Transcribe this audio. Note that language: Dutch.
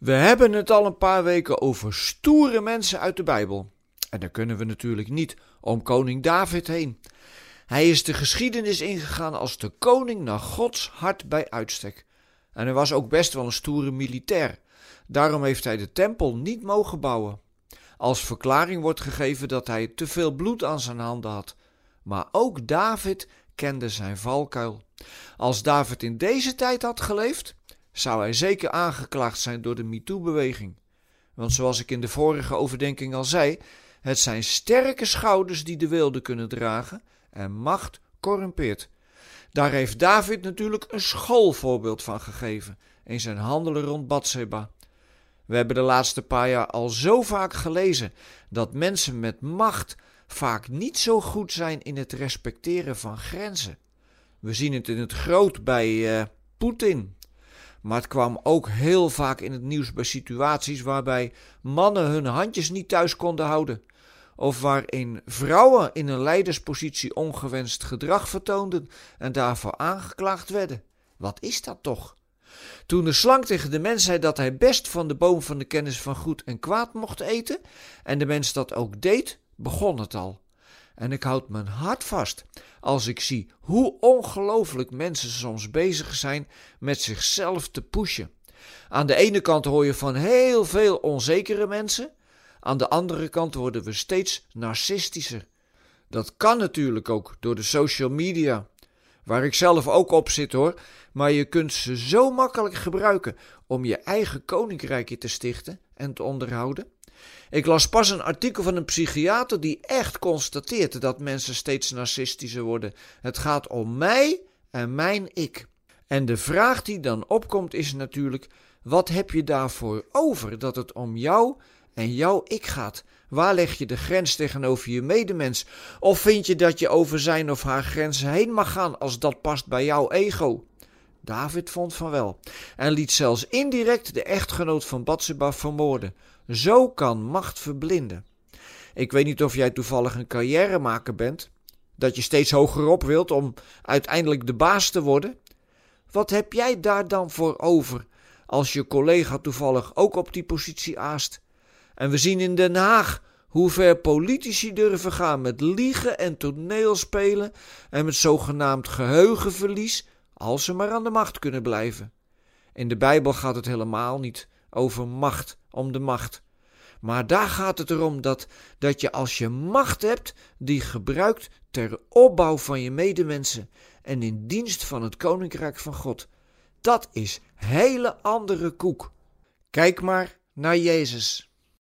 We hebben het al een paar weken over stoere mensen uit de Bijbel. En daar kunnen we natuurlijk niet om koning David heen. Hij is de geschiedenis ingegaan als de koning naar Gods hart bij uitstek. En hij was ook best wel een stoere militair. Daarom heeft hij de tempel niet mogen bouwen. Als verklaring wordt gegeven dat hij te veel bloed aan zijn handen had. Maar ook David kende zijn valkuil. Als David in deze tijd had geleefd, zou hij zeker aangeklaagd zijn door de MeToo-beweging. Want zoals ik in de vorige overdenking al zei, het zijn sterke schouders die de wilde kunnen dragen en macht corrumpeert. Daar heeft David natuurlijk een schoolvoorbeeld van gegeven in zijn handelen rond Bathseba. We hebben de laatste paar jaar al zo vaak gelezen dat mensen met macht vaak niet zo goed zijn in het respecteren van grenzen. We zien het in het groot bij uh, Poetin. Maar het kwam ook heel vaak in het nieuws bij situaties waarbij mannen hun handjes niet thuis konden houden. Of waarin vrouwen in een leiderspositie ongewenst gedrag vertoonden en daarvoor aangeklaagd werden. Wat is dat toch? Toen de slang tegen de mens zei dat hij best van de boom van de kennis van goed en kwaad mocht eten, en de mens dat ook deed, begon het al. En ik houd mijn hart vast als ik zie hoe ongelooflijk mensen soms bezig zijn met zichzelf te pushen. Aan de ene kant hoor je van heel veel onzekere mensen, aan de andere kant worden we steeds narcistischer. Dat kan natuurlijk ook door de social media, waar ik zelf ook op zit hoor, maar je kunt ze zo makkelijk gebruiken om je eigen koninkrijkje te stichten en te onderhouden. Ik las pas een artikel van een psychiater die echt constateerde dat mensen steeds narcistischer worden. Het gaat om mij en mijn ik. En de vraag die dan opkomt is natuurlijk: wat heb je daarvoor over dat het om jou en jouw ik gaat? Waar leg je de grens tegenover je medemens? Of vind je dat je over zijn of haar grenzen heen mag gaan als dat past bij jouw ego? David vond van wel en liet zelfs indirect de echtgenoot van Batseba vermoorden. Zo kan macht verblinden. Ik weet niet of jij toevallig een carrièremaker bent, dat je steeds hoger op wilt om uiteindelijk de baas te worden. Wat heb jij daar dan voor over als je collega toevallig ook op die positie aast? En we zien in Den Haag hoe ver politici durven gaan met liegen en toneelspelen en met zogenaamd geheugenverlies, als ze maar aan de macht kunnen blijven. In de Bijbel gaat het helemaal niet over macht om de macht. Maar daar gaat het erom dat, dat je als je macht hebt, die gebruikt ter opbouw van je medemensen en in dienst van het koninkrijk van God. Dat is hele andere koek. Kijk maar naar Jezus.